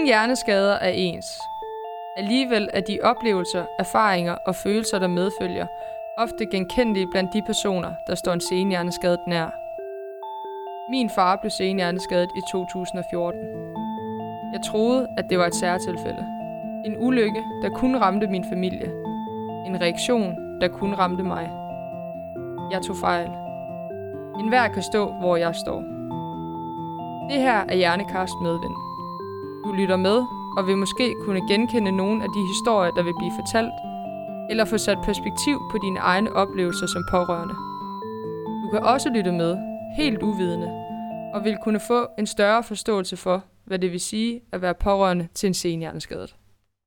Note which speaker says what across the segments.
Speaker 1: Ingen hjerneskader er ens. Alligevel er de oplevelser, erfaringer og følelser, der medfølger, ofte genkendelige blandt de personer, der står en senhjerneskadet nær. Min far blev senhjerneskadet i 2014. Jeg troede, at det var et særtilfælde. En ulykke, der kun ramte min familie. En reaktion, der kun ramte mig. Jeg tog fejl. En hver kan stå, hvor jeg står. Det her er Hjernekast Medvind. Du lytter med og vil måske kunne genkende nogle af de historier, der vil blive fortalt, eller få sat perspektiv på dine egne oplevelser som pårørende. Du kan også lytte med, helt uvidende, og vil kunne få en større forståelse for, hvad det vil sige at være pårørende til en senhjerneskadet.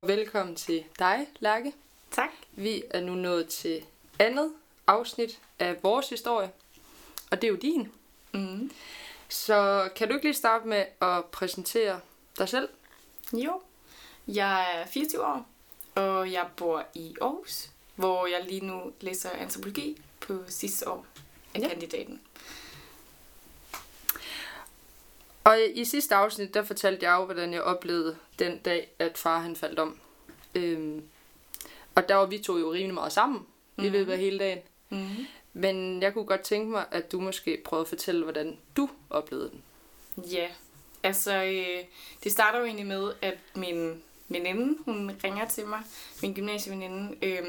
Speaker 1: Velkommen til dig, Lærke.
Speaker 2: Tak.
Speaker 1: Vi er nu nået til andet afsnit af vores historie, og det er jo din.
Speaker 2: Mm.
Speaker 1: Så kan du ikke lige starte med at præsentere dig selv?
Speaker 2: Jo, jeg er 24 år, og jeg bor i Aarhus, hvor jeg lige nu læser antropologi på sidste år af
Speaker 1: Ja.
Speaker 2: kandidaten.
Speaker 1: Og i sidste afsnit, der fortalte jeg jo, hvordan jeg oplevede den dag, at far han faldt om. Øhm, og der var vi to jo rimelig meget sammen mm. i
Speaker 2: Mhm.
Speaker 1: løbet af hele dagen.
Speaker 2: Mm.
Speaker 1: Men jeg kunne godt tænke mig, at du måske prøvede at fortælle, hvordan du oplevede den.
Speaker 2: Ja, altså øh, det starter jo egentlig med, at min veninde, hun ringer til mig, min gymnasieveninde, øh,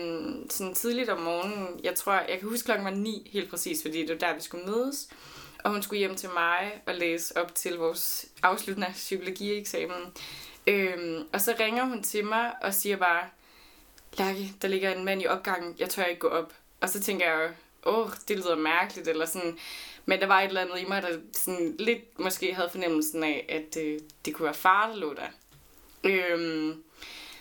Speaker 2: sådan tidligt om morgenen. Jeg tror, jeg kan huske klokken var 9 helt præcis, fordi det var der, vi skulle mødes. Og hun skulle hjem til mig og læse op til vores afsluttende psykologieksamen. Øhm, og så ringer hun til mig og siger bare, Lærke, der ligger en mand i opgangen, jeg tør ikke gå op. Og så tænker jeg, åh, oh, det lyder mærkeligt, eller sådan. Men der var et eller andet i mig, der sådan lidt måske havde fornemmelsen af, at øh, det kunne være far, der lå der. Øhm,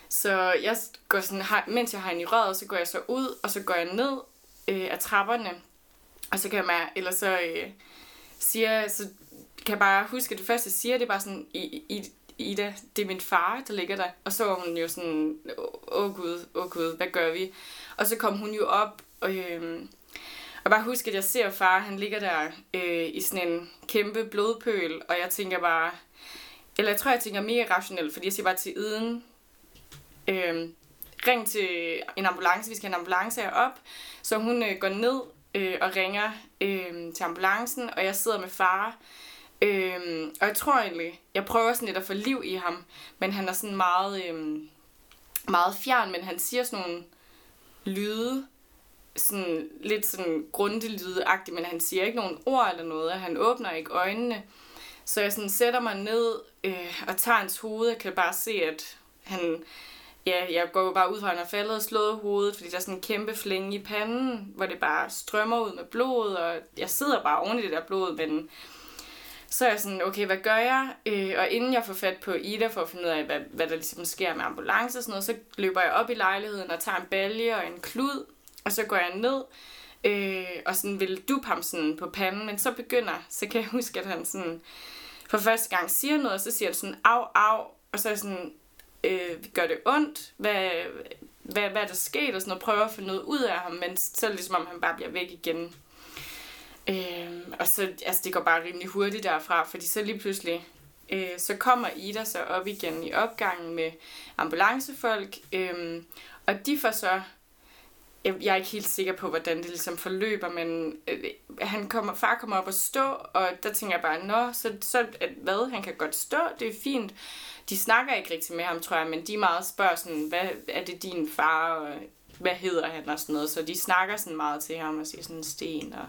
Speaker 2: så jeg går sådan, har, mens jeg har en i røret, så går jeg så ud, og så går jeg ned øh, af trapperne. Og så kan jeg mærke, eller så øh, siger så kan jeg bare huske, at det første, jeg siger, det er bare sådan, I, I, Ida, det er min far, der ligger der. Og så var hun jo sådan, åh oh, gud, åh oh, gud, hvad gør vi? Og så kom hun jo op, og, øh, og bare huske, at jeg ser far, han ligger der øh, i sådan en kæmpe blodpøl, og jeg tænker bare, eller jeg tror, jeg tænker mere rationelt, fordi jeg siger bare til Iden, øh, ring til en ambulance, vi skal have en ambulance herop. Så hun øh, går ned øh, og ringer øh, til ambulancen, og jeg sidder med far. Øh, og jeg tror egentlig, jeg prøver sådan lidt at få liv i ham, men han er sådan meget, øh, meget fjern, men han siger sådan nogle lyde, sådan lidt sådan grundelydagtigt, men han siger ikke nogen ord eller noget, og han åbner ikke øjnene. Så jeg sådan sætter mig ned øh, og tager hans hoved, jeg kan bare se, at han, ja, jeg går jo bare ud fra, at han er faldet og slået hovedet, fordi der er sådan en kæmpe flænge i panden, hvor det bare strømmer ud med blod, og jeg sidder bare oven i det der blod, men så er jeg sådan, okay, hvad gør jeg? Øh, og inden jeg får fat på Ida for at finde ud af, hvad, hvad der ligesom sker med ambulance og sådan noget, så løber jeg op i lejligheden og tager en balje og en klud, og så går jeg ned, øh, og sådan vil du ham sådan på panden, men så begynder, så kan jeg huske, at han sådan for første gang siger noget, og så siger han sådan, au, au, og så er sådan, øh, gør det ondt? Hvad, hvad, hvad er der sket? Og sådan noget, prøver at finde noget ud af ham, men så er det ligesom, om han bare bliver væk igen. Øh, og så, altså det går bare rimelig hurtigt derfra, fordi så lige pludselig, øh, så kommer Ida så op igen i opgangen med ambulancefolk, øh, og de får så, jeg, jeg er ikke helt sikker på, hvordan det ligesom forløber, men øh, han kommer, far kommer op og stå, og der tænker jeg bare, nå, så, så at, hvad, han kan godt stå, det er fint. De snakker ikke rigtig med ham, tror jeg, men de meget spørger sådan, hvad er det din far, og hvad hedder han? og sådan noget, så de snakker sådan meget til ham og siger sådan sten, og,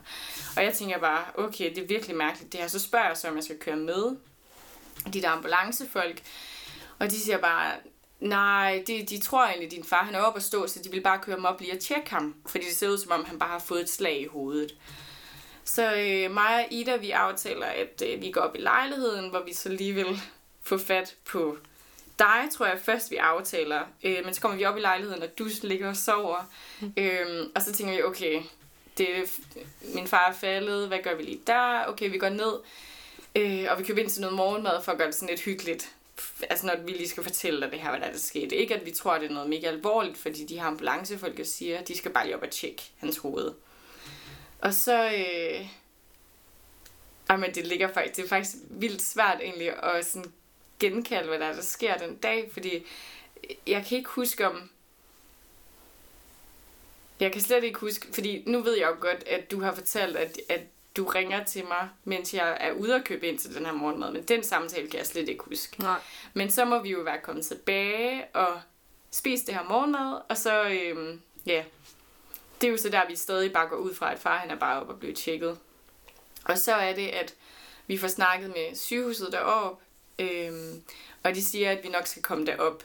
Speaker 2: og jeg tænker bare, okay, det er virkelig mærkeligt det her, så spørger jeg så, om jeg skal køre med de der ambulancefolk, og de siger bare, nej, de, de tror egentlig, at din far han er oppe at stå, så de vil bare køre ham op lige og tjekke ham, fordi det ser ud som om, han bare har fået et slag i hovedet. Så øh, mig og Ida, vi aftaler, at øh, vi går op i lejligheden, hvor vi så lige vil få fat på dig, tror jeg først, vi aftaler. Øh, men så kommer vi op i lejligheden, og du ligger og sover. Mm. Øh, og så tænker vi, okay, det, min far er faldet, hvad gør vi lige der? Okay, vi går ned, øh, og vi køber ind til noget morgenmad for at gøre det sådan lidt hyggeligt. Altså når vi lige skal fortælle dig det her, hvad der er der skete. Ikke at vi tror, det er noget mega alvorligt, fordi de her ambulancefolk siger, de skal bare lige op og tjekke hans hoved. Og så... Øh, jamen, det ligger faktisk, det er faktisk vildt svært egentlig at sådan genkalde, hvad der, er, der sker den dag, fordi jeg kan ikke huske om... Jeg kan slet ikke huske, fordi nu ved jeg jo godt, at du har fortalt, at, at du ringer til mig, mens jeg er ude at købe ind til den her morgenmad, men den samtale kan jeg slet ikke huske.
Speaker 1: Nej.
Speaker 2: Men så må vi jo være kommet tilbage og spise det her morgenmad, og så, øhm, ja, det er jo så der, vi stadig bare går ud fra, at far han er bare oppe og blevet tjekket. Og så er det, at vi får snakket med sygehuset deroppe, øhm, og de siger, at vi nok skal komme derop.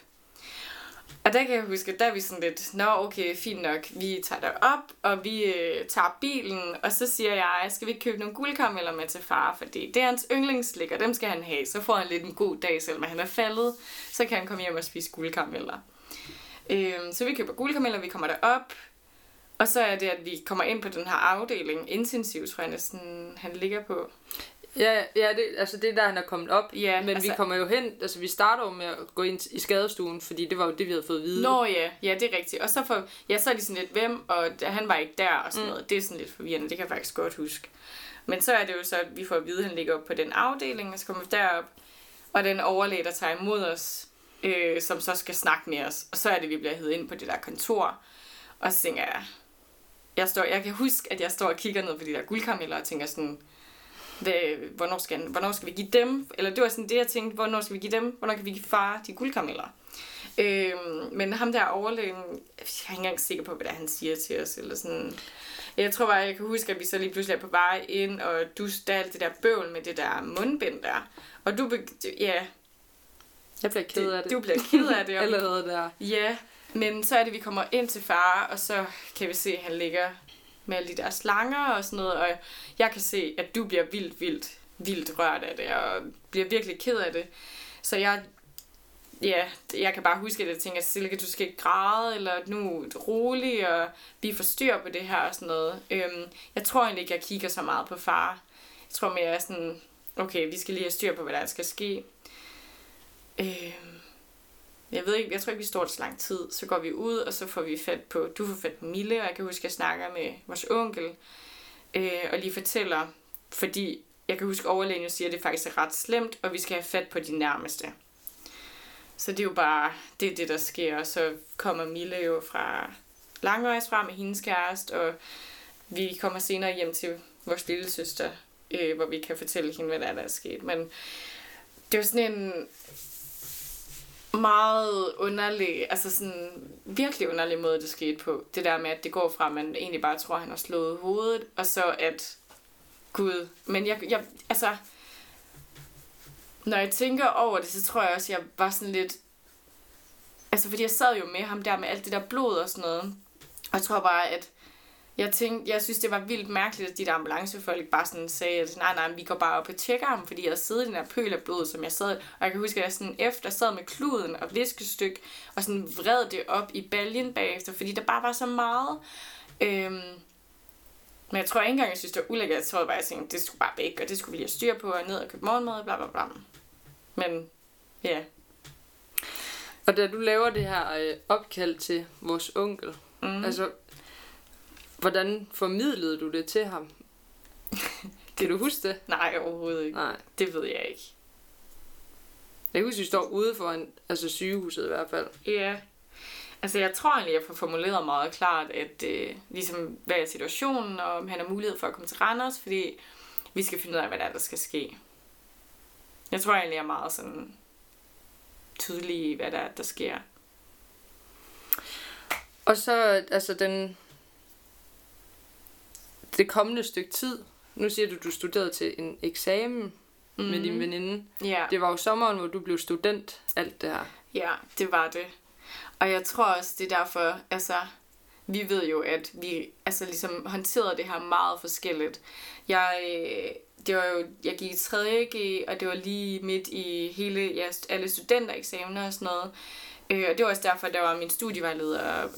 Speaker 2: Og der kan jeg huske, der er vi sådan lidt, nå okay, fint nok, vi tager derop, og vi øh, tager bilen, og så siger jeg, skal vi ikke købe nogle guldkarameller med til far, fordi det er hans yndlingsslik, og dem skal han have, så får han lidt en god dag, selvom han er faldet, så kan han komme hjem og spise guldkarameller. Øh, så vi køber guldkarameller, vi kommer derop, og så er det, at vi kommer ind på den her afdeling, intensiv, tror jeg næsten, han ligger på.
Speaker 1: Ja, ja det, altså det er der, han er kommet op.
Speaker 2: Ja,
Speaker 1: men
Speaker 2: altså-
Speaker 1: vi kommer jo hen, altså vi starter jo med at gå ind i skadestuen, fordi det var jo det, vi havde fået at vide.
Speaker 2: Nå ja, ja, det er rigtigt. Og så, for, ja, så er de sådan lidt, hvem, og han var ikke der og sådan mm. noget. Det er sådan lidt forvirrende, det kan jeg faktisk godt huske. Men så er det jo så, at vi får at vide, at han ligger op på den afdeling, og så kommer vi derop, og den overlæge, der tager imod os, øh, som så skal snakke med os. Og så er det, vi bliver hævet ind på det der kontor, og så tænker jeg, jeg, står, jeg kan huske, at jeg står og kigger ned på de der guldkarameller og tænker sådan, hvad, hvornår, skal, hvornår skal vi give dem? Eller det var sådan det, jeg tænkte, hvornår skal vi give dem? Hvornår kan vi give far de guldkarameller? Øhm, men ham der overlægen, jeg er ikke engang sikker på, hvad det er, han siger til os. Eller sådan. Jeg tror bare, jeg kan huske, at vi så lige pludselig er på vej ind, og du der er alt det der bøvl med det der mundbind der. Og du, ja,
Speaker 1: Jeg bliver ked af det.
Speaker 2: du bliver ked af det.
Speaker 1: Allerede der.
Speaker 2: Ja, men så er det, vi kommer ind til far, og så kan vi se, at han ligger med alle de der slanger og sådan noget, og jeg kan se, at du bliver vildt, vildt, vildt rørt af det, og bliver virkelig ked af det. Så jeg, ja, jeg kan bare huske, at jeg tænker, Silke, du skal ikke græde, eller nu rolig, og vi får styr på det her og sådan noget. Øhm, jeg tror egentlig ikke, jeg kigger så meget på far. Jeg tror mere, sådan, okay, vi skal lige have styr på, hvad der skal ske. Øhm, jeg ved ikke, jeg tror ikke, vi står så lang tid. Så går vi ud, og så får vi fat på, du får fat på Mille, og jeg kan huske, at jeg snakker med vores onkel, øh, og lige fortæller, fordi jeg kan huske, at overlægen jo siger, at det faktisk er ret slemt, og vi skal have fat på de nærmeste. Så det er jo bare, det er det, der sker, og så kommer Mille jo fra Langvejs fra med hendes kæreste, og vi kommer senere hjem til vores lille søster, øh, hvor vi kan fortælle hende, hvad der er, der er sket. Men det var sådan en meget underlig, altså sådan virkelig underlig måde, det skete på. Det der med, at det går fra, at man egentlig bare tror, at han har slået hovedet, og så at, gud, men jeg, jeg altså, når jeg tænker over det, så tror jeg også, at jeg var sådan lidt, altså fordi jeg sad jo med ham der med alt det der blod og sådan noget, og jeg tror bare, at jeg tænkte, jeg synes, det var vildt mærkeligt, at de der ambulancefolk bare sådan sagde, at nej, nej, vi går bare op og tjekker ham, fordi jeg siddet i den der pøl af blod, som jeg sad, og jeg kan huske, at jeg sådan efter sad med kluden og viskestyk, og sådan vred det op i baljen bagefter, fordi der bare var så meget. Øhm, men jeg tror ikke engang, jeg synes, det var ulækkert. Jeg tror bare, jeg tænkte, det skulle bare væk, og det skulle vi have styr på, og ned og købe morgenmad, og bla bla bla. Men, ja.
Speaker 1: Og da du laver det her øh, opkald til vores onkel,
Speaker 2: mm.
Speaker 1: altså, hvordan formidlede du det til ham? kan du huske det?
Speaker 2: Nej, overhovedet ikke.
Speaker 1: Nej.
Speaker 2: Det ved jeg ikke.
Speaker 1: Jeg kan huske, vi står ude for en, altså sygehuset i hvert fald.
Speaker 2: Ja. Altså, jeg tror egentlig, jeg får formuleret meget klart, at øh, ligesom, hvad er situationen, og om han har mulighed for at komme til Randers, fordi vi skal finde ud af, hvad der er, der skal ske. Jeg tror egentlig, jeg er meget sådan tydelig i, hvad der er, der sker.
Speaker 1: Og så, altså den... Det kommende stykke tid. Nu siger du, du studerede til en eksamen mm. med din veninde.
Speaker 2: Ja.
Speaker 1: Det var jo sommeren, hvor du blev student, alt det her.
Speaker 2: Ja, det var det. Og jeg tror også, det er derfor, altså, vi ved jo, at vi altså ligesom håndterede det her meget forskelligt. Jeg, øh, det var jo, jeg gik i 3.G, og det var lige midt i hele, ja, alle studentereksamener og sådan noget. Øh, og det var også derfor, der var min studievejleder, og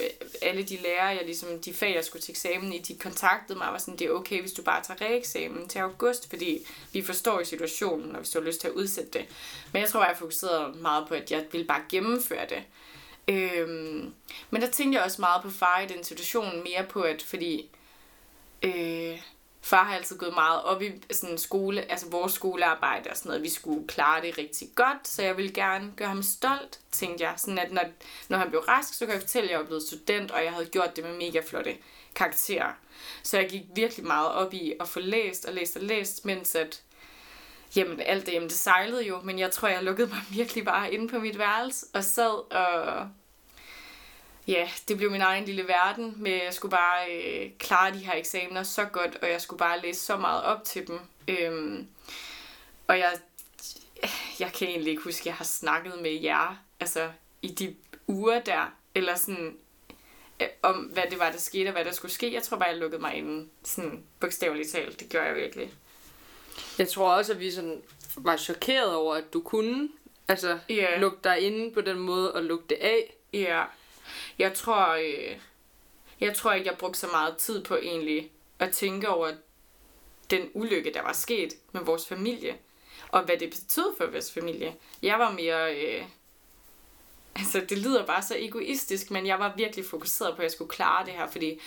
Speaker 2: alle de lærere, jeg ligesom, de fag, jeg skulle til eksamen i, de kontaktede mig og var sådan, det er okay, hvis du bare tager reeksamen til august, fordi vi forstår i situationen, og hvis du har lyst til at udsætte det. Men jeg tror, jeg fokuserede meget på, at jeg ville bare gennemføre det. Øhm, men der tænkte jeg også meget på far i den situation, mere på, at fordi øh, far har altid gået meget op i sådan skole, altså vores skolearbejde og sådan noget. Vi skulle klare det rigtig godt, så jeg ville gerne gøre ham stolt, tænkte jeg. Sådan at når, når han blev rask, så kan jeg fortælle, at jeg var blevet student, og jeg havde gjort det med mega flotte karakterer. Så jeg gik virkelig meget op i at få læst og læst og læst, mens at Jamen, alt det, jamen, det sejlede jo, men jeg tror, jeg lukkede mig virkelig bare inde på mit værelse og sad og... Ja, det blev min egen lille verden, med at jeg skulle bare øh, klare de her eksamener så godt, og jeg skulle bare læse så meget op til dem. Øhm, og jeg, jeg kan egentlig ikke huske, at jeg har snakket med jer, altså i de uger der, eller sådan, øh, om hvad det var, der skete, og hvad der skulle ske. Jeg tror bare, jeg lukkede mig inde, sådan bogstaveligt talt. Det gør jeg virkelig.
Speaker 1: Jeg tror også, at vi sådan var chokeret over, at du kunne altså,
Speaker 2: Ja.
Speaker 1: lukke dig inde på den måde og lukke det af.
Speaker 2: Ja, jeg tror, øh, jeg tror ikke, jeg brugte så meget tid på egentlig at tænke over den ulykke, der var sket med vores familie, og hvad det betød for vores familie. Jeg var mere, øh, altså det lyder bare så egoistisk, men jeg var virkelig fokuseret på, at jeg skulle klare det her, fordi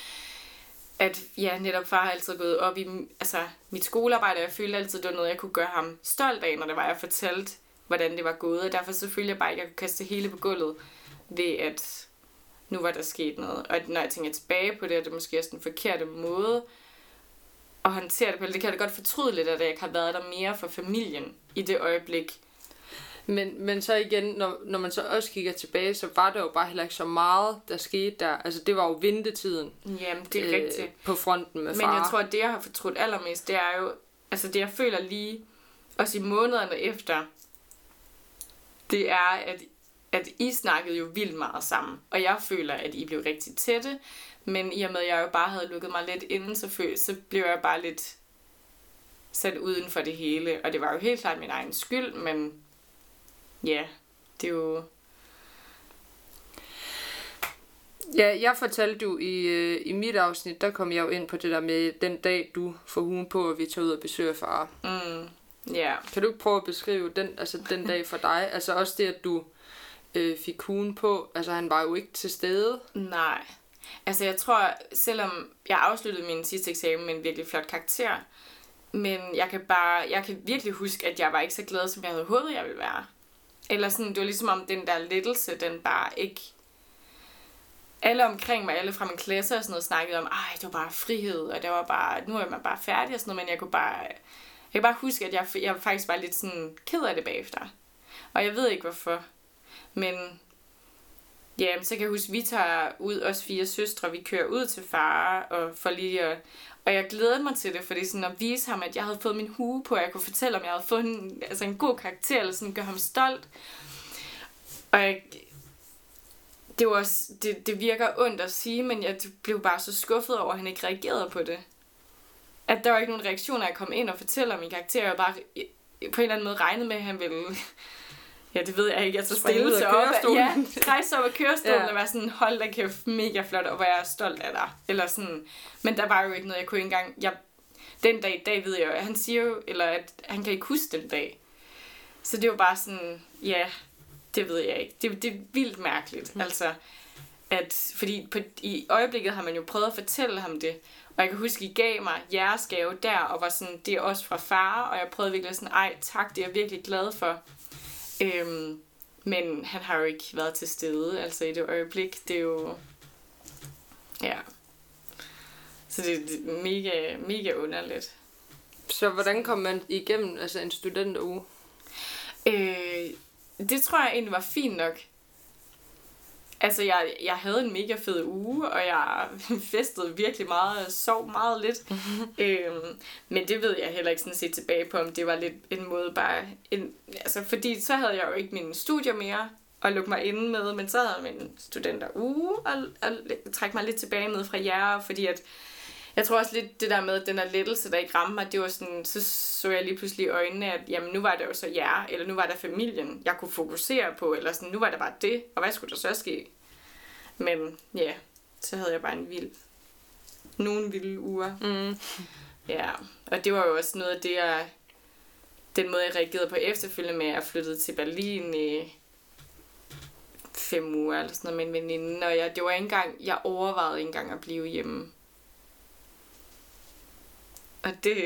Speaker 2: at ja, netop far har altid gået op i altså, mit skolearbejde, og jeg følte altid, det var noget, jeg kunne gøre ham stolt af, når det var, jeg fortalte, hvordan det var gået, og derfor så følte jeg bare ikke, at jeg kunne kaste hele på gulvet, ved at nu var der sket noget. Og når jeg tænker tilbage på det, er det måske også den forkerte måde at håndtere det på. Det kan jeg da godt fortryde lidt, at jeg ikke har været der mere for familien i det øjeblik.
Speaker 1: Men, men så igen, når, når man så også kigger tilbage, så var der jo bare heller ikke så meget, der skete der. Altså, det var jo ventetiden
Speaker 2: Jamen, det er øh, rigtigt.
Speaker 1: på fronten med
Speaker 2: Men
Speaker 1: far.
Speaker 2: jeg tror, at det, jeg har fortrudt allermest, det er jo, altså det, jeg føler lige, også i månederne efter, det er, at, at I snakkede jo vildt meget sammen. Og jeg føler, at I blev rigtig tætte. Men i og med, at jeg jo bare havde lukket mig lidt inden, så, føl, så blev jeg bare lidt sat uden for det hele. Og det var jo helt klart min egen skyld, men ja, det er jo...
Speaker 1: Ja, jeg fortalte jo i, øh, i mit afsnit, der kom jeg jo ind på det der med den dag, du får hugen på, og vi tager ud og besøger far.
Speaker 2: Mm, ja,
Speaker 1: Kan du ikke prøve at beskrive den, altså den dag for dig? Altså også det, at du øh, fik hugen på. Altså han var jo ikke til stede.
Speaker 2: Nej. Altså jeg tror, selvom jeg afsluttede min sidste eksamen med en virkelig flot karakter, men jeg kan bare, jeg kan virkelig huske, at jeg var ikke så glad, som jeg havde håbet, jeg ville være. Eller sådan, det var ligesom om den der lettelse, den bare ikke... Alle omkring mig, alle fra min klasse og sådan noget, snakkede om, ej, det var bare frihed, og det var bare, nu er man bare færdig og sådan noget, men jeg kunne bare, jeg kan bare huske, at jeg, jeg faktisk var lidt sådan ked af det bagefter. Og jeg ved ikke hvorfor, men Ja, så kan jeg huske, at vi tager ud, os fire søstre, vi kører ud til far, og for lige at, og jeg glæder mig til det, fordi sådan at vise ham, at jeg havde fået min hue på, og jeg kunne fortælle, om jeg havde fået en, altså en god karakter, eller sådan gøre ham stolt. Og jeg, det, var også, det, det virker ondt at sige, men jeg blev bare så skuffet over, at han ikke reagerede på det. At der var ikke nogen reaktion, at jeg kom ind og fortæller min karakter, jeg bare på en eller anden måde regnede med, at han ville Ja, det ved jeg ikke. Jeg
Speaker 1: Springe
Speaker 2: stille
Speaker 1: af
Speaker 2: sig op.
Speaker 1: kørestolen.
Speaker 2: Ja, rejse op af kørestolen
Speaker 1: Ja.
Speaker 2: og være sådan, hold da kæft, mega flot, og hvor jeg er stolt af dig. Eller sådan. Men der var jo ikke noget, jeg kunne ikke engang... Jeg, den dag i dag ved jeg jo, at han siger jo, eller at han kan ikke huske den dag. Så det var bare sådan, ja, det ved jeg ikke. Det, det er vildt mærkeligt. Mm. Altså, at, fordi på, i øjeblikket har man jo prøvet at fortælle ham det. Og jeg kan huske, I gav mig jeres gave der, og var sådan, det er også fra far, og jeg prøvede virkelig sådan, ej tak, det er jeg virkelig glad for. Øhm, men han har jo ikke været til stede, altså i det øjeblik. Det er jo... Ja. Så det, er mega, mega underligt.
Speaker 1: Så hvordan kom man igennem altså en studenteruge?
Speaker 2: Øh, det tror jeg egentlig var fint nok. Altså, jeg, jeg havde en mega fed uge, og jeg festede virkelig meget og sov meget lidt. øhm, men det ved jeg heller ikke sådan set tilbage på, om det var lidt en måde bare... En, altså, fordi så havde jeg jo ikke mine studier mere at lukke mig inde med, men så havde jeg min studenter uge og, og trække mig lidt tilbage med fra jer, fordi at jeg tror også lidt det der med, at den der lettelse, der ikke ramte mig, det var sådan, så så jeg lige pludselig i øjnene, at jamen, nu var det jo så jer, eller nu var der familien, jeg kunne fokusere på, eller sådan, nu var det bare det, og hvad skulle der så ske? Men ja, så havde jeg bare en vild, nogle vilde uger.
Speaker 1: Mm.
Speaker 2: Ja, og det var jo også noget af det, jeg, den måde, jeg reagerede på efterfølgende med, at jeg flyttede til Berlin i fem uger eller sådan noget med en veninde, og jeg, det var ikke engang, jeg overvejede ikke engang at blive hjemme. Og det...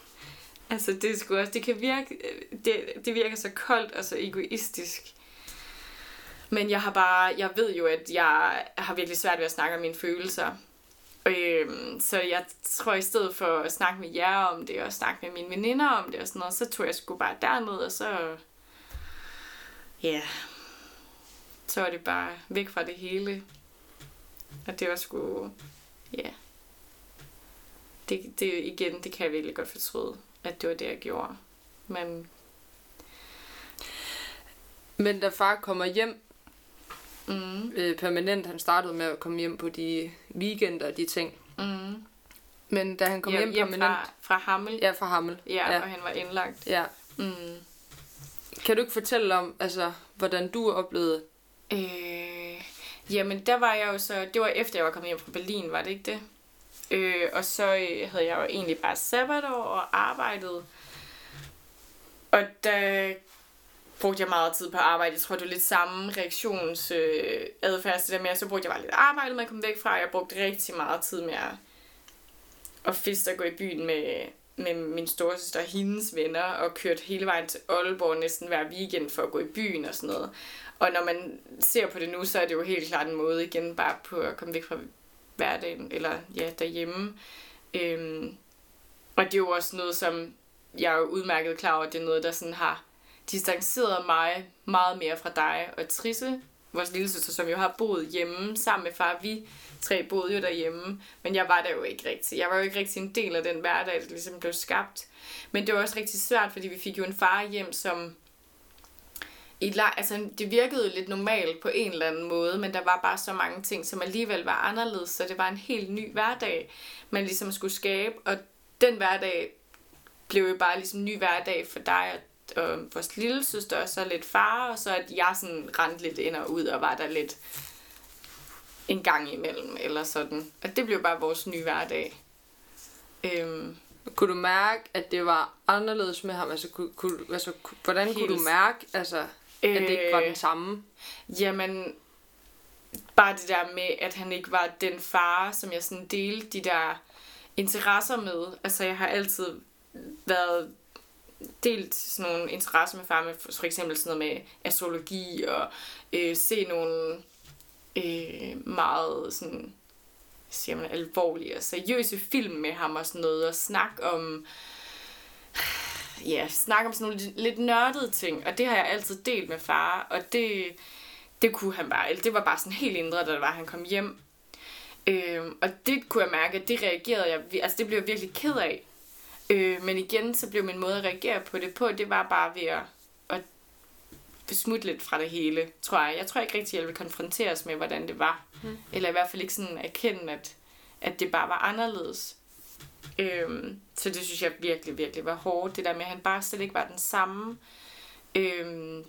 Speaker 2: altså, det er sgu også... Det kan virke... Det, det virker så koldt og så egoistisk. Men jeg har bare... Jeg ved jo, at jeg har virkelig svært ved at snakke om mine følelser. Øhm, så jeg tror, i stedet for at snakke med jer om det, og snakke med mine veninder om det og sådan noget, så tog jeg sgu bare derned, og så... Ja... Yeah. Så er det bare væk fra det hele. Og det var sgu... Ja... Yeah. Det, det, igen, det kan jeg virkelig godt fortryde, at det var det, jeg gjorde. Men...
Speaker 1: Men da far kommer hjem
Speaker 2: Mm,
Speaker 1: øh, permanent, han startede med at komme hjem på de weekender og de ting.
Speaker 2: mm.
Speaker 1: Men da han kom hjem,
Speaker 2: hjem
Speaker 1: permanent...
Speaker 2: fra, fra Hammel.
Speaker 1: Ja, fra Hammel.
Speaker 2: Ja,
Speaker 1: ja.
Speaker 2: ja, og han var indlagt.
Speaker 1: ja.
Speaker 2: Mm.
Speaker 1: Kan du ikke fortælle om, altså, hvordan du oplevede...
Speaker 2: Øh, jamen, der var jeg jo så... Det var efter, jeg var kommet hjem fra Berlin, var det ikke det? Øh, og så øh, havde jeg jo egentlig bare sabbatår og arbejdet. Og der brugte jeg meget tid på arbejde. Jeg tror, det var lidt samme reaktionsadfærd. Øh, adfærd til det med, så brugte jeg bare lidt arbejde med at komme væk fra. Jeg brugte rigtig meget tid med at, at feste og gå i byen med, med min storesøster og hendes venner, og kørte hele vejen til Aalborg næsten hver weekend for at gå i byen og sådan noget. Og når man ser på det nu, så er det jo helt klart en måde igen bare på at komme væk fra hverdagen, eller ja, derhjemme. Øhm, og det er jo også noget, som jeg er jo udmærket klar over, at det er noget, der sådan har distanceret mig meget mere fra dig og Trisse, vores lille søster, som jo har boet hjemme sammen med far. Vi tre boede jo derhjemme, men jeg var der jo ikke rigtig. Jeg var jo ikke rigtig en del af den hverdag, der ligesom blev skabt. Men det var også rigtig svært, fordi vi fik jo en far hjem, som i altså, det virkede lidt normalt på en eller anden måde, men der var bare så mange ting, som alligevel var anderledes, så det var en helt ny hverdag, man ligesom skulle skabe, og den hverdag blev jo bare ligesom en ny hverdag for dig og og vores lille søster, og så lidt far, og så at jeg sådan rendte lidt ind og ud, og var der lidt en gang imellem, eller sådan. Og det blev bare vores nye hverdag. Øhm,
Speaker 1: Kunne du mærke, at det var anderledes med ham? Altså, kunne, kunne, altså hvordan Helt. kunne du mærke, altså, at det ikke var
Speaker 2: Øh,
Speaker 1: den samme?
Speaker 2: Jamen, bare det der med, at han ikke var den far, som jeg sådan delte de der interesser med. Altså, jeg har altid været delt sådan nogle interesser med far, med for eksempel sådan noget med astrologi og øh, se nogle øh, meget sådan, siger man, alvorlige og seriøse film med ham og sådan noget, og snakke om ja, snakke om sådan nogle lidt, nørdede ting, og det har jeg altid delt med far, og det, det kunne han bare, eller det var bare sådan helt indre, da det var, han kom hjem. Øhm, og det kunne jeg mærke, at det reagerede jeg, altså det blev jeg virkelig ked af. Øh, men igen, så blev min måde at reagere på det på, det var bare ved at, at smutte lidt fra det hele, tror jeg. Jeg tror ikke rigtig, jeg ville konfronteres med, hvordan det var.
Speaker 1: Mm.
Speaker 2: Eller i hvert fald ikke sådan erkende, at, at det bare var anderledes. Øhm, så det synes jeg virkelig, virkelig var hårdt. Det der med, at han bare slet ikke var den samme. Øhm,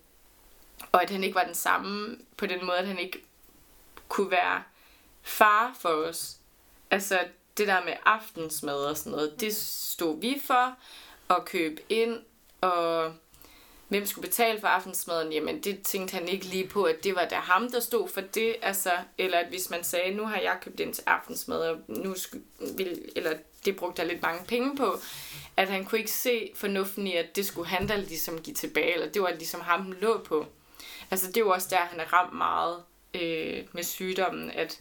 Speaker 2: og at han ikke var den samme på den måde, at han ikke kunne være far for os. Altså det der med aftensmad og sådan noget, det stod vi for at købe ind, og hvem skulle betale for aftensmaden? Jamen det tænkte han ikke lige på, at det var der ham, der stod for det. Altså, eller at hvis man sagde, nu har jeg købt ind til aftensmad, og nu vil, eller det brugte jeg lidt mange penge på, at han kunne ikke se fornuften i, at det skulle han da ligesom give tilbage, eller det var ligesom ham, den lå på. Altså det er jo også der, han er ramt meget øh, med sygdommen, at,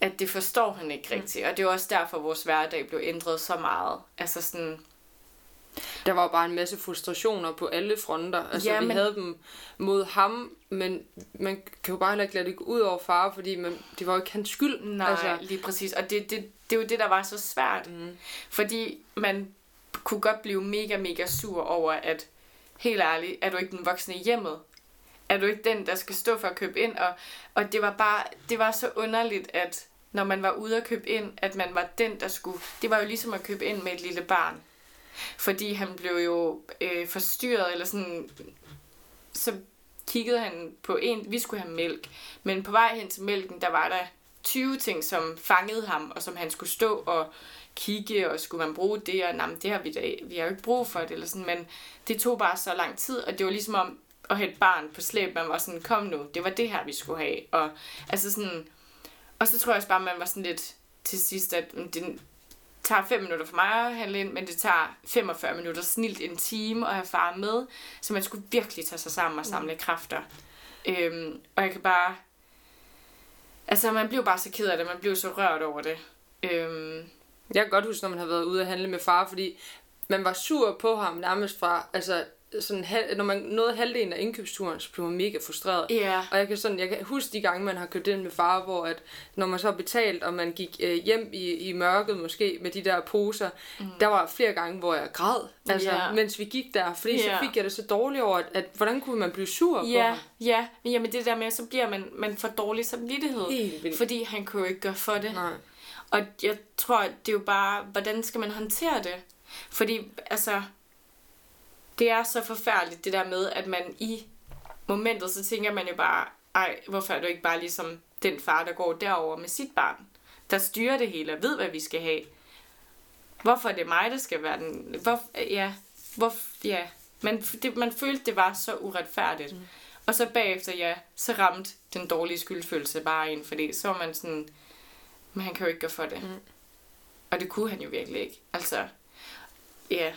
Speaker 2: at det forstår han ikke rigtigt. Og det er også derfor, vores hverdag blev ændret så meget. Altså sådan,
Speaker 1: Der var jo bare en masse frustrationer på alle fronter. Altså,
Speaker 2: Ja,
Speaker 1: vi
Speaker 2: men-
Speaker 1: havde dem mod ham, men man kan jo bare heller ikke lade det gå ud over far, fordi man, det var jo ikke hans skyld.
Speaker 2: nej,
Speaker 1: altså,
Speaker 2: lige præcis. Og det, det, det er jo det, der var så svært.
Speaker 1: mm,
Speaker 2: Fordi man kunne godt blive mega, mega sur over, at helt ærligt, er du ikke den voksne i hjemmet? Er du ikke den, der skal stå for at købe ind? Og, og det var bare, det var så underligt, at når man var ude at købe ind, at man var den, der skulle... Det var jo ligesom at købe ind med et lille barn. Fordi han blev jo øh, forstyrret, eller sådan... Så kiggede han på en... Vi skulle have mælk. Men på vej hen til mælken, der var der 20 ting, som fangede ham, og som han skulle stå og kigge, og skulle man bruge det, og nej, det har vi da, vi har jo ikke brug for det, eller sådan, men det tog bare så lang tid, og det var ligesom om at have et barn på slæb, man var sådan, kom nu, det var det her, vi skulle have, og altså sådan, og så tror jeg også bare, man var sådan lidt til sidst, at det, tager 5 minutter for mig at handle ind, men det tager 45 minutter, snilt en time at have far med. Så man skulle virkelig tage sig sammen og samle mm. kræfter. Øhm, og jeg kan bare... Altså, man blev bare så ked af det. Man blev så rørt over det. Øhm,
Speaker 1: jeg kan godt huske, når man har været ude at handle med far, fordi man var sur på ham nærmest fra, altså sådan, når man nåede halvdelen af indkøbsturen, så blev man mega frustreret.
Speaker 2: Yeah.
Speaker 1: Og jeg kan, sådan, jeg kan huske de gange, man har kørt ind med far, hvor at, når man så har betalt, og man gik øh, hjem i, i mørket måske med de der poser, mm. der var flere gange, hvor jeg græd, altså, yeah. mens vi gik der. Fordi yeah. så fik jeg det så dårligt over, at, at hvordan kunne man blive sur
Speaker 2: yeah. på ham? Ja, men jamen det der med, så bliver man, man for dårlig samvittighed.
Speaker 1: Helt vildt.
Speaker 2: Fordi han kunne jo ikke gøre for det.
Speaker 1: Nej.
Speaker 2: Og jeg tror, det er jo bare, hvordan skal man håndtere det? Fordi, altså, det er så forfærdeligt, det der med, at man i momentet, så tænker man jo bare, ej, hvorfor er du ikke bare ligesom den far, der går derover med sit barn, der styrer det hele og ved, hvad vi skal have. Hvorfor er det mig, der skal være den... Hvor, ja, hvor, ja. Man, det, man følte, det var så uretfærdigt. Mm. Og så bagefter, ja, så ramte den dårlige skyldfølelse bare ind, fordi så var man sådan, men han kan jo ikke gøre for det. Mm. Og det kunne han jo virkelig ikke. Altså, ja.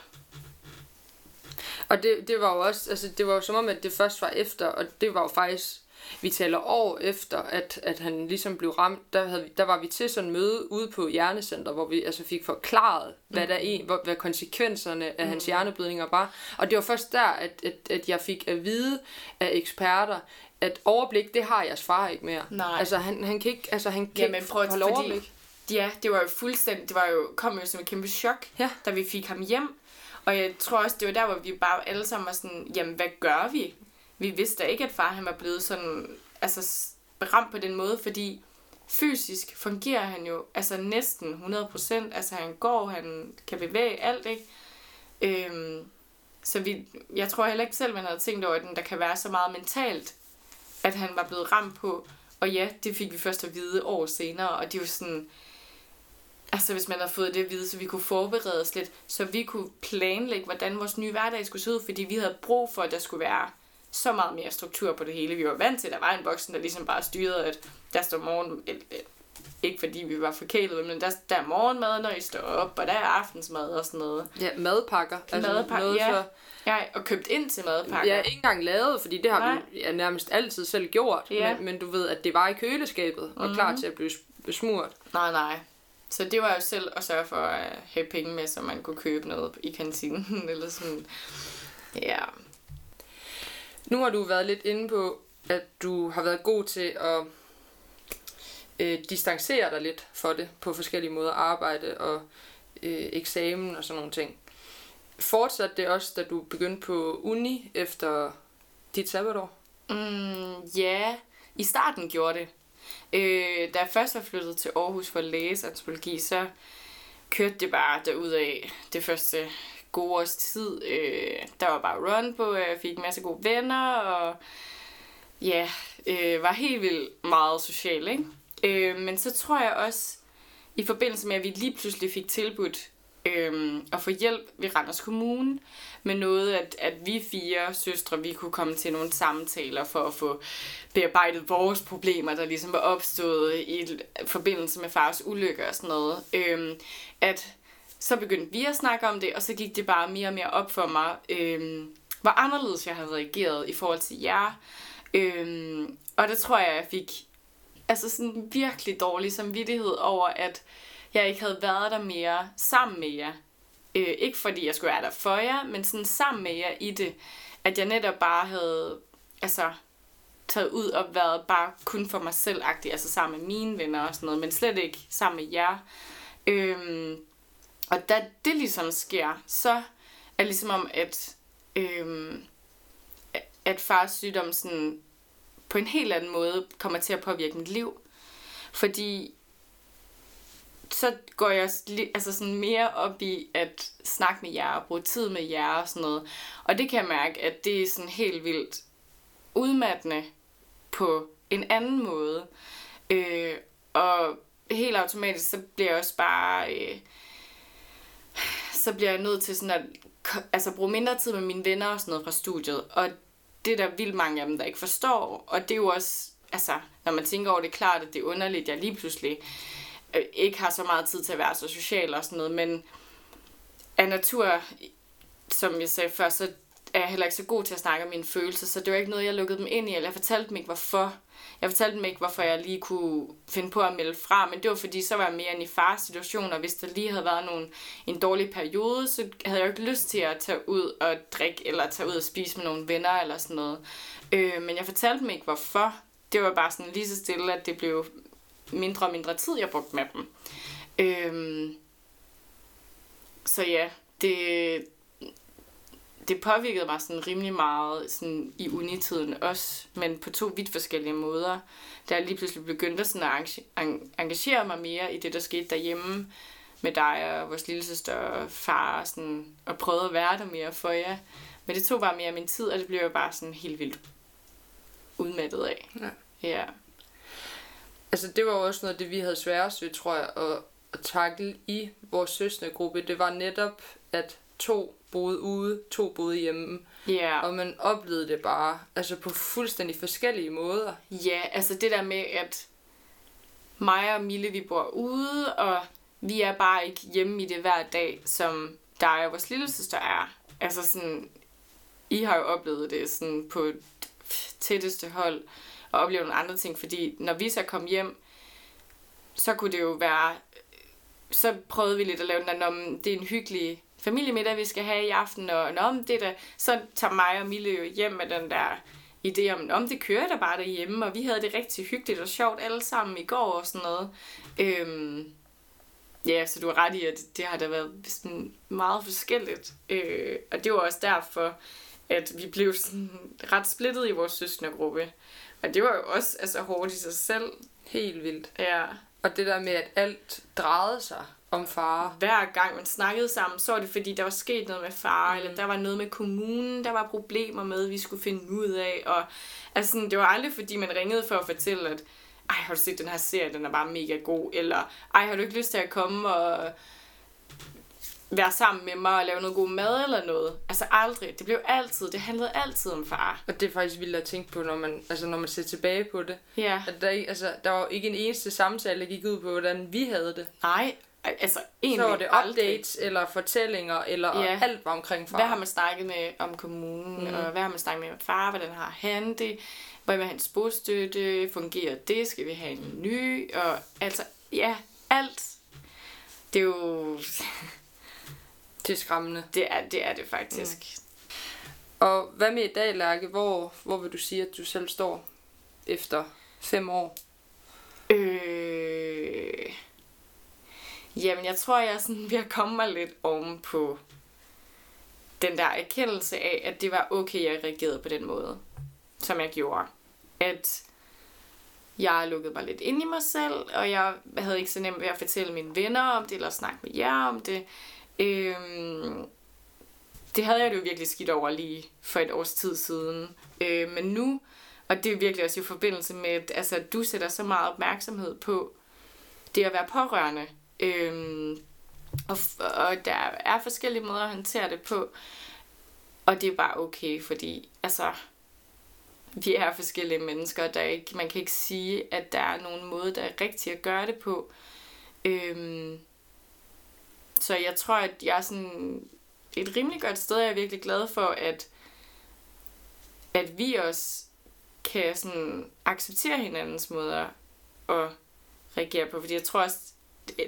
Speaker 1: Og det, det var jo også, altså det var jo som om, at det først var efter, og det var jo faktisk, vi taler år efter, at, at han ligesom blev ramt, der, havde, der var vi til sådan en møde ude på Hjernecenter, hvor vi altså fik forklaret, hvad, mm. der er, hvad, hvad konsekvenserne af mm. hans hjerneblødninger var. Og det var først der, at, at, at jeg fik at vide af eksperter, at overblik, det har jeres far ikke mere.
Speaker 2: Nej.
Speaker 1: Altså, han, han kan ikke, altså, han kan
Speaker 2: Jamen, prøv, holde fordi, overblik. Ja, det var jo fuldstændig, det var jo, kom jo som et kæmpe chok,
Speaker 1: ja.
Speaker 2: da vi fik ham hjem. Og jeg tror også, det var der, hvor vi bare alle sammen var sådan, jamen, hvad gør vi? Vi vidste ikke, at far han var blevet sådan, altså, ramt på den måde, fordi fysisk fungerer han jo altså næsten 100%. Altså han går, han kan bevæge alt, ikke? Øhm, så vi, jeg tror heller ikke selv, man havde tænkt over, at der kan være så meget mentalt at han var blevet ramt på. Og ja, det fik vi først at vide år senere, og det er jo sådan... Altså, hvis man havde fået det at vide, så vi kunne forberede os lidt, så vi kunne planlægge, hvordan vores nye hverdag skulle se ud, fordi vi havde brug for, at der skulle være så meget mere struktur på det hele. Vi var vant til, at der var en voksen, der ligesom bare styrede, at der står morgen, ikke fordi vi var forkælet, men der, der er morgenmad, når I står op, og der er aftensmad og sådan noget.
Speaker 1: Ja, madpakker.
Speaker 2: Altså madpakker, noget ja. Så... ja. og købt ind til madpakker.
Speaker 1: Ja, ikke engang lavet, fordi det har Nej. vi ja, nærmest altid selv gjort. Ja. Men, men du ved, at det var i køleskabet og mm-hmm. klar til at blive smurt.
Speaker 2: Nej, nej. Så det var jo selv at sørge for at have penge med, så man kunne købe noget i kantinen, eller sådan. Ja.
Speaker 1: Nu har du været lidt inde på, at du har været god til at øh, distancere dig lidt for det på forskellige måder, arbejde og øh, eksamen og sådan nogle ting. Fortsatte det også, da du begyndte på uni efter dit sabbatår?
Speaker 2: Mm, ja, i starten gjorde det. Øh, da jeg først var flyttet til Aarhus for at læse antropologi, så kørte det bare af det første gode års tid. Øh, der var bare run på, jeg fik en masse gode venner, og ja, øh, var helt vildt meget social, ikke? Øh, men så tror jeg også, i forbindelse med, at vi lige pludselig fik tilbudt øh, at få hjælp ved Randers Kommune med noget, at, at vi fire søstre, vi kunne komme til nogle samtaler for at få bearbejdet vores problemer, der ligesom var opstået i forbindelse med fars ulykke og sådan noget. Øhm, at så begyndte vi at snakke om det, og så gik det bare mere og mere op for mig, øhm, hvor anderledes jeg havde reageret i forhold til jer. Øhm, og det tror jeg, jeg fik altså sådan virkelig dårlig samvittighed over, at jeg ikke havde været der mere sammen med jer. Øh, ikke fordi jeg skulle være der for jer, men sådan sammen med jer i det. At jeg netop bare havde altså, taget ud og været bare kun for mig selv altså sammen med mine venner og sådan noget, men slet ikke sammen med jer. Øhm, og da det ligesom sker, så er det ligesom om, at, øhm, at fars sygdom sådan på en helt anden måde kommer til at påvirke mit liv. Fordi så går jeg altså sådan mere op i at snakke med jer og bruge tid med jer og sådan noget. Og det kan jeg mærke, at det er sådan helt vildt udmattende på en anden måde. Øh, og helt automatisk, så bliver jeg også bare... Øh, så bliver jeg nødt til sådan at altså, bruge mindre tid med mine venner og sådan noget fra studiet. Og det er der vildt mange af dem, der ikke forstår. Og det er jo også, altså, når man tænker over det, klart, at det er underligt, jeg lige pludselig Øh, ikke har så meget tid til at være så social og sådan noget, men af natur, som jeg sagde før, så er jeg heller ikke så god til at snakke om mine følelser, så det var ikke noget, jeg lukkede dem ind i, eller jeg fortalte dem ikke, hvorfor. Jeg fortalte dem ikke, hvorfor jeg lige kunne finde på at melde fra, men det var fordi, så var jeg mere i fars situation, og hvis der lige havde været nogen, en dårlig periode, så havde jeg jo ikke lyst til at tage ud og drikke, eller tage ud og spise med nogle venner, eller sådan noget. Øh, men jeg fortalte dem ikke, hvorfor. Det var bare sådan lige så stille, at det blev mindre og mindre tid, jeg brugte med dem. Øh, så ja, det, det påvirkede mig sådan rimelig meget sådan i unitiden også, men på to vidt forskellige måder. Da jeg lige pludselig begyndte sådan at engagere mig mere i det, der skete derhjemme med dig og vores lille søster og far, og, sådan, og prøvede at være der mere for jer. Men det tog bare mere min tid, og det blev jeg bare sådan helt vildt udmattet af.
Speaker 1: Ja.
Speaker 2: ja.
Speaker 1: Altså det var også noget af det, vi havde sværest ved, tror jeg, at, at takle i vores søstergruppe. Det var netop, at to boede ude, to boede hjemme.
Speaker 2: Ja. Yeah.
Speaker 1: Og man oplevede det bare altså på fuldstændig forskellige måder.
Speaker 2: Ja, altså det der med, at mig og Mille, vi bor ude, og vi er bare ikke hjemme i det hver dag, som dig og vores lille søster er. Altså sådan, I har jo oplevet det sådan på tætteste hold, og opleve nogle andre ting, fordi når vi så kom hjem, så kunne det jo være, så prøvede vi lidt at lave den der, det er en hyggelig familiemiddag, vi skal have i aften, og om det der, så tager mig og Mille jo hjem med den der idé om, om det kører der bare derhjemme, og vi havde det rigtig hyggeligt og sjovt alle sammen i går og sådan noget. Øhm, ja, så du har ret i, at det har da været sådan meget forskelligt. Øh, og det var også derfor, at vi blev sådan ret splittet i vores søskendegruppe. Og det var jo også altså, hårdt i sig selv.
Speaker 1: Helt vildt.
Speaker 2: Ja.
Speaker 1: Og det der med, at alt drejede sig om far.
Speaker 2: Hver gang man snakkede sammen, så var det fordi, der var sket noget med far, mm. eller der var noget med kommunen, der var problemer med, vi skulle finde ud af. Og altså, sådan, det var aldrig fordi, man ringede for at fortælle, at ej, har du set den her serie, den er bare mega god, eller ej, har du ikke lyst til at komme og være sammen med mig og lave noget god mad eller noget. Altså aldrig. Det blev altid, det handlede altid om far.
Speaker 1: Og det er faktisk vildt at tænke på, når man, altså, når man ser tilbage på det.
Speaker 2: Ja.
Speaker 1: At der, altså, der var ikke en eneste samtale, der gik ud på, hvordan vi havde det.
Speaker 2: Nej, altså egentlig
Speaker 1: Så var det updates aldrig. eller fortællinger, eller ja. alt var omkring far.
Speaker 2: Hvad har man snakket med om kommunen, mm. og hvad har man snakket med far, hvordan har han det, hvad vil hans bostøtte, fungerer det, skal vi have en ny, og altså, ja, alt. Det er jo...
Speaker 1: det er skræmmende.
Speaker 2: Det er det, er det faktisk. Mm.
Speaker 1: Og hvad med i dag, Lærke? Hvor, hvor vil du sige, at du selv står efter fem år?
Speaker 2: Øh Jamen, jeg tror, jeg er sådan ved at komme mig lidt om på den der erkendelse af, at det var okay, jeg reagerede på den måde, som jeg gjorde. At jeg lukkede mig lidt ind i mig selv, og jeg havde ikke så nemt ved at fortælle mine venner om det, eller snakke med jer om det. Øhm, det havde jeg det jo virkelig skidt over lige for et års tid siden. Øh, men nu, og det er virkelig også i forbindelse med, at altså, du sætter så meget opmærksomhed på det at være pårørende, Øhm, og, og der er forskellige måder at håndtere det på. Og det er bare okay, fordi altså, vi er forskellige mennesker. Der ikke, man kan ikke sige, at der er nogen måde, der er rigtig at gøre det på. Øhm, så jeg tror, at jeg er sådan et rimelig godt sted. Jeg er virkelig glad for, at, at vi også kan sådan acceptere hinandens måder at reagere på. Fordi jeg tror også,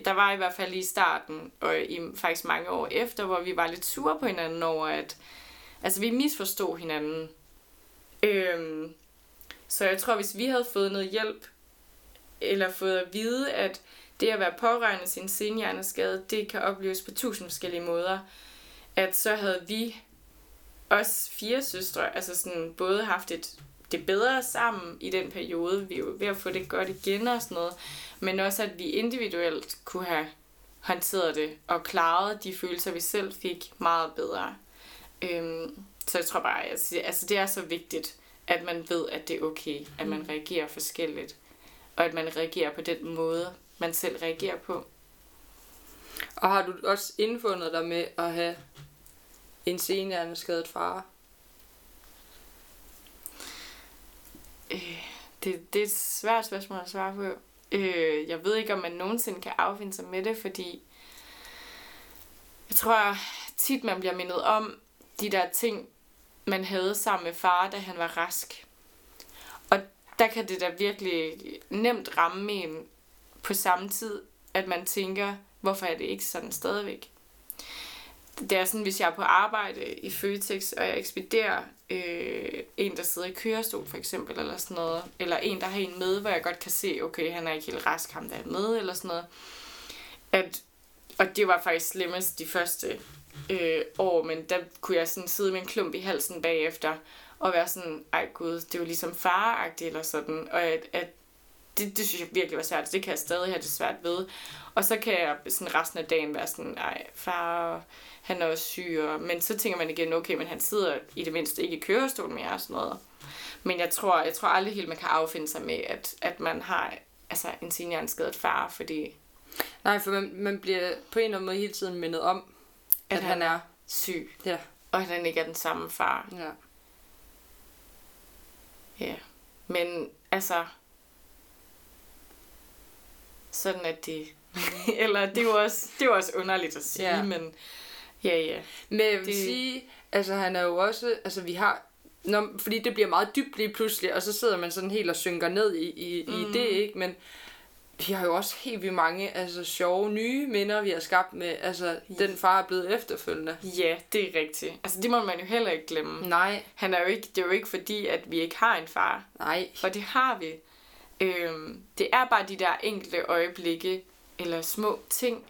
Speaker 2: der var i hvert fald i starten, og i faktisk mange år efter, hvor vi var lidt sure på hinanden over, at altså, vi misforstod hinanden. Øhm, så jeg tror, hvis vi havde fået noget hjælp, eller fået at vide, at det at være pårørende sin senhjerneskade, det kan opleves på tusind forskellige måder, at så havde vi os fire søstre, altså sådan både haft et det bedre sammen i den periode. Vi er jo ved at få det godt igen og sådan noget. Men også, at vi individuelt kunne have håndteret det og klaret de følelser, vi selv fik meget bedre. Øhm, så jeg tror bare, at altså, det er så vigtigt, at man ved, at det er okay, at man mm. reagerer forskelligt. Og at man reagerer på den måde, man selv reagerer på.
Speaker 1: Og har du også indfundet dig med at have en senhjerneskadet far?
Speaker 2: Øh, det, det er et svært spørgsmål at svare på. Øh, jeg ved ikke, om man nogensinde kan affinde sig med det, fordi jeg tror tit, man bliver mindet om de der ting, man havde sammen med far, da han var rask. Og der kan det da virkelig nemt ramme en på samme tid, at man tænker, hvorfor er det ikke sådan stadigvæk? Det er sådan, hvis jeg er på arbejde i Føtex, og jeg ekspederer øh, en, der sidder i kørestol for eksempel, eller sådan noget, eller en, der har en med, hvor jeg godt kan se, okay, han er ikke helt rask, ham der er med, eller sådan noget. At, og det var faktisk slemmest de første øh, år, men der kunne jeg sådan sidde med en klump i halsen bagefter, og være sådan, ej gud, det var ligesom faragtigt eller sådan, og at, at det, det synes jeg virkelig var svært, det kan jeg stadig have det svært ved. Og så kan jeg sådan resten af dagen være sådan, ej, far, han er også syg, og, men så tænker man igen, okay, men han sidder i det mindste ikke i kørestol mere og sådan noget. Men jeg tror, jeg tror aldrig helt, man kan affinde sig med, at, at man har altså, en seniorskadet far, fordi...
Speaker 1: Nej, for man, man bliver på en eller anden måde hele tiden mindet om, at, at han, han er
Speaker 2: syg.
Speaker 1: Ja.
Speaker 2: Og at han ikke er den samme far.
Speaker 1: Ja.
Speaker 2: Ja. Men altså... Sådan at det... Eller det er jo også, det er jo også underligt at sige, ja. men... Ja, ja.
Speaker 1: Men jeg vil det... sige, altså han er jo også, altså vi har, når, fordi det bliver meget dybt lige pludselig, og så sidder man sådan helt og synker ned i, i, mm. i det, ikke? Men vi har jo også helt vildt mange altså, sjove nye minder, vi har skabt med, altså den far er blevet efterfølgende.
Speaker 2: Ja, det er rigtigt. Altså det må man jo heller ikke glemme.
Speaker 1: Nej.
Speaker 2: Han er jo ikke, det er jo ikke fordi, at vi ikke har en far.
Speaker 1: Nej.
Speaker 2: For det har vi. Øhm, det er bare de der enkelte øjeblikke, eller små ting,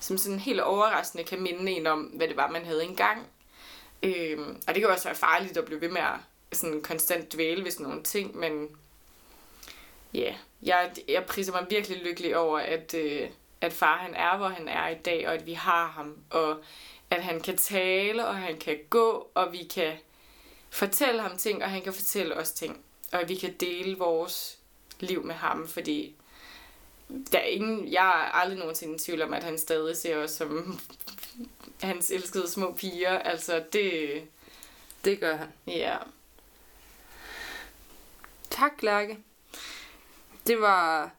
Speaker 2: som sådan helt overraskende kan minde en om, hvad det var, man havde engang. Øhm, og det kan også være farligt at blive ved med at sådan konstant dvæle ved sådan nogle ting, men ja, yeah, jeg, jeg priser mig virkelig lykkelig over, at, øh, at far han er, hvor han er i dag, og at vi har ham, og at han kan tale, og han kan gå, og vi kan fortælle ham ting, og han kan fortælle os ting, og at vi kan dele vores liv med ham, fordi der er ingen, jeg er aldrig nogensinde i tvivl om, at han stadig ser os som hans elskede små piger. Altså, det...
Speaker 1: Det gør han.
Speaker 2: Ja.
Speaker 1: Tak, Lærke. Det var...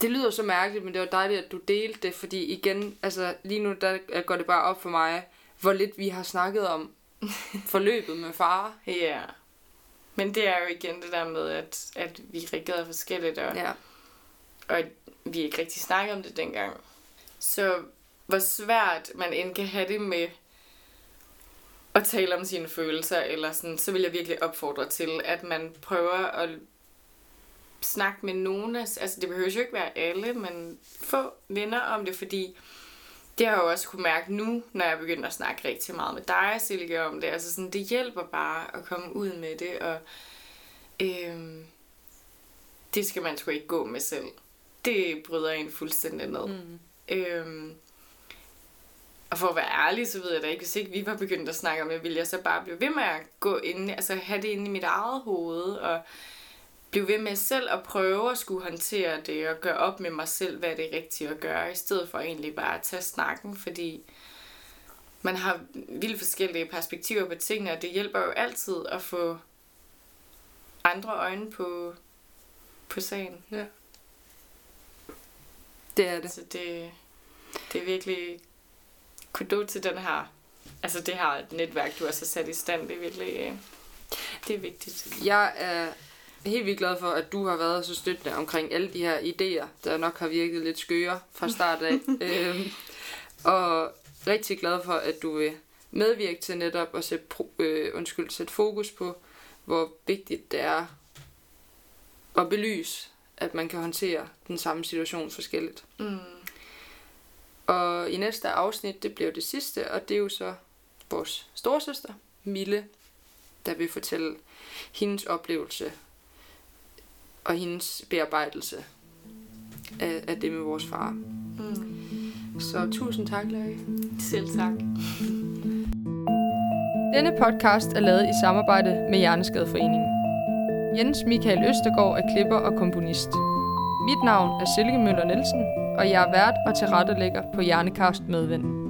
Speaker 1: Det lyder så mærkeligt, men det var dejligt, at du delte det, fordi igen, altså lige nu der går det bare op for mig, hvor lidt vi har snakket om forløbet med far.
Speaker 2: Ja. Men det er jo igen det der med, at, at vi reagerede forskelligt, og,
Speaker 1: ja.
Speaker 2: og vi ikke rigtig snakkede om det dengang. Så hvor svært man end kan have det med at tale om sine følelser, eller sådan, så vil jeg virkelig opfordre til, at man prøver at snakke med nogen. Altså, det behøver jo ikke være alle, men få venner om det, fordi det har jeg jo også kunne mærke nu, når jeg begynder at snakke rigtig meget med dig, Silke, om det. Altså sådan, det hjælper bare at komme ud med det, og øhm, det skal man sgu ikke gå med selv. Det bryder en fuldstændig ned. Mm. Øhm, og for at være ærlig, så ved jeg da ikke, hvis ikke vi var begyndt at snakke om det, ville jeg så bare blive ved med at gå ind, altså have det inde i mit eget hoved, og blive ved med selv at prøve at skulle håndtere det og gøre op med mig selv, hvad det er rigtigt at gøre, i stedet for egentlig bare at tage snakken, fordi man har vildt forskellige perspektiver på tingene, og det hjælper jo altid at få andre øjne på, på sagen.
Speaker 1: Ja. Det er det.
Speaker 2: Så det, det er virkelig kudo til den her, altså det her netværk, du har så sat i stand. Det er virkelig, det er vigtigt.
Speaker 1: Jeg er helt vildt glad for, at du har været så støttende omkring alle de her idéer, der nok har virket lidt skøre fra start af. øhm, og rigtig glad for, at du vil medvirke til netop at sætte, øh, undskyld, sætte fokus på, hvor vigtigt det er at belyse, at man kan håndtere den samme situation forskelligt.
Speaker 2: Mm.
Speaker 1: Og i næste afsnit, det bliver det sidste, og det er jo så vores storsøster, Mille, der vil fortælle hendes oplevelse og hendes bearbejdelse af, af det med vores far.
Speaker 2: Mm.
Speaker 1: Så tusind tak, Lærke.
Speaker 2: Selv tak.
Speaker 1: Denne podcast er lavet i samarbejde med Hjerneskadeforeningen. Jens Michael Østergaard er klipper og komponist. Mit navn er Silke Møller Nielsen, og jeg er vært og tilrettelægger på Hjernekast Medvind.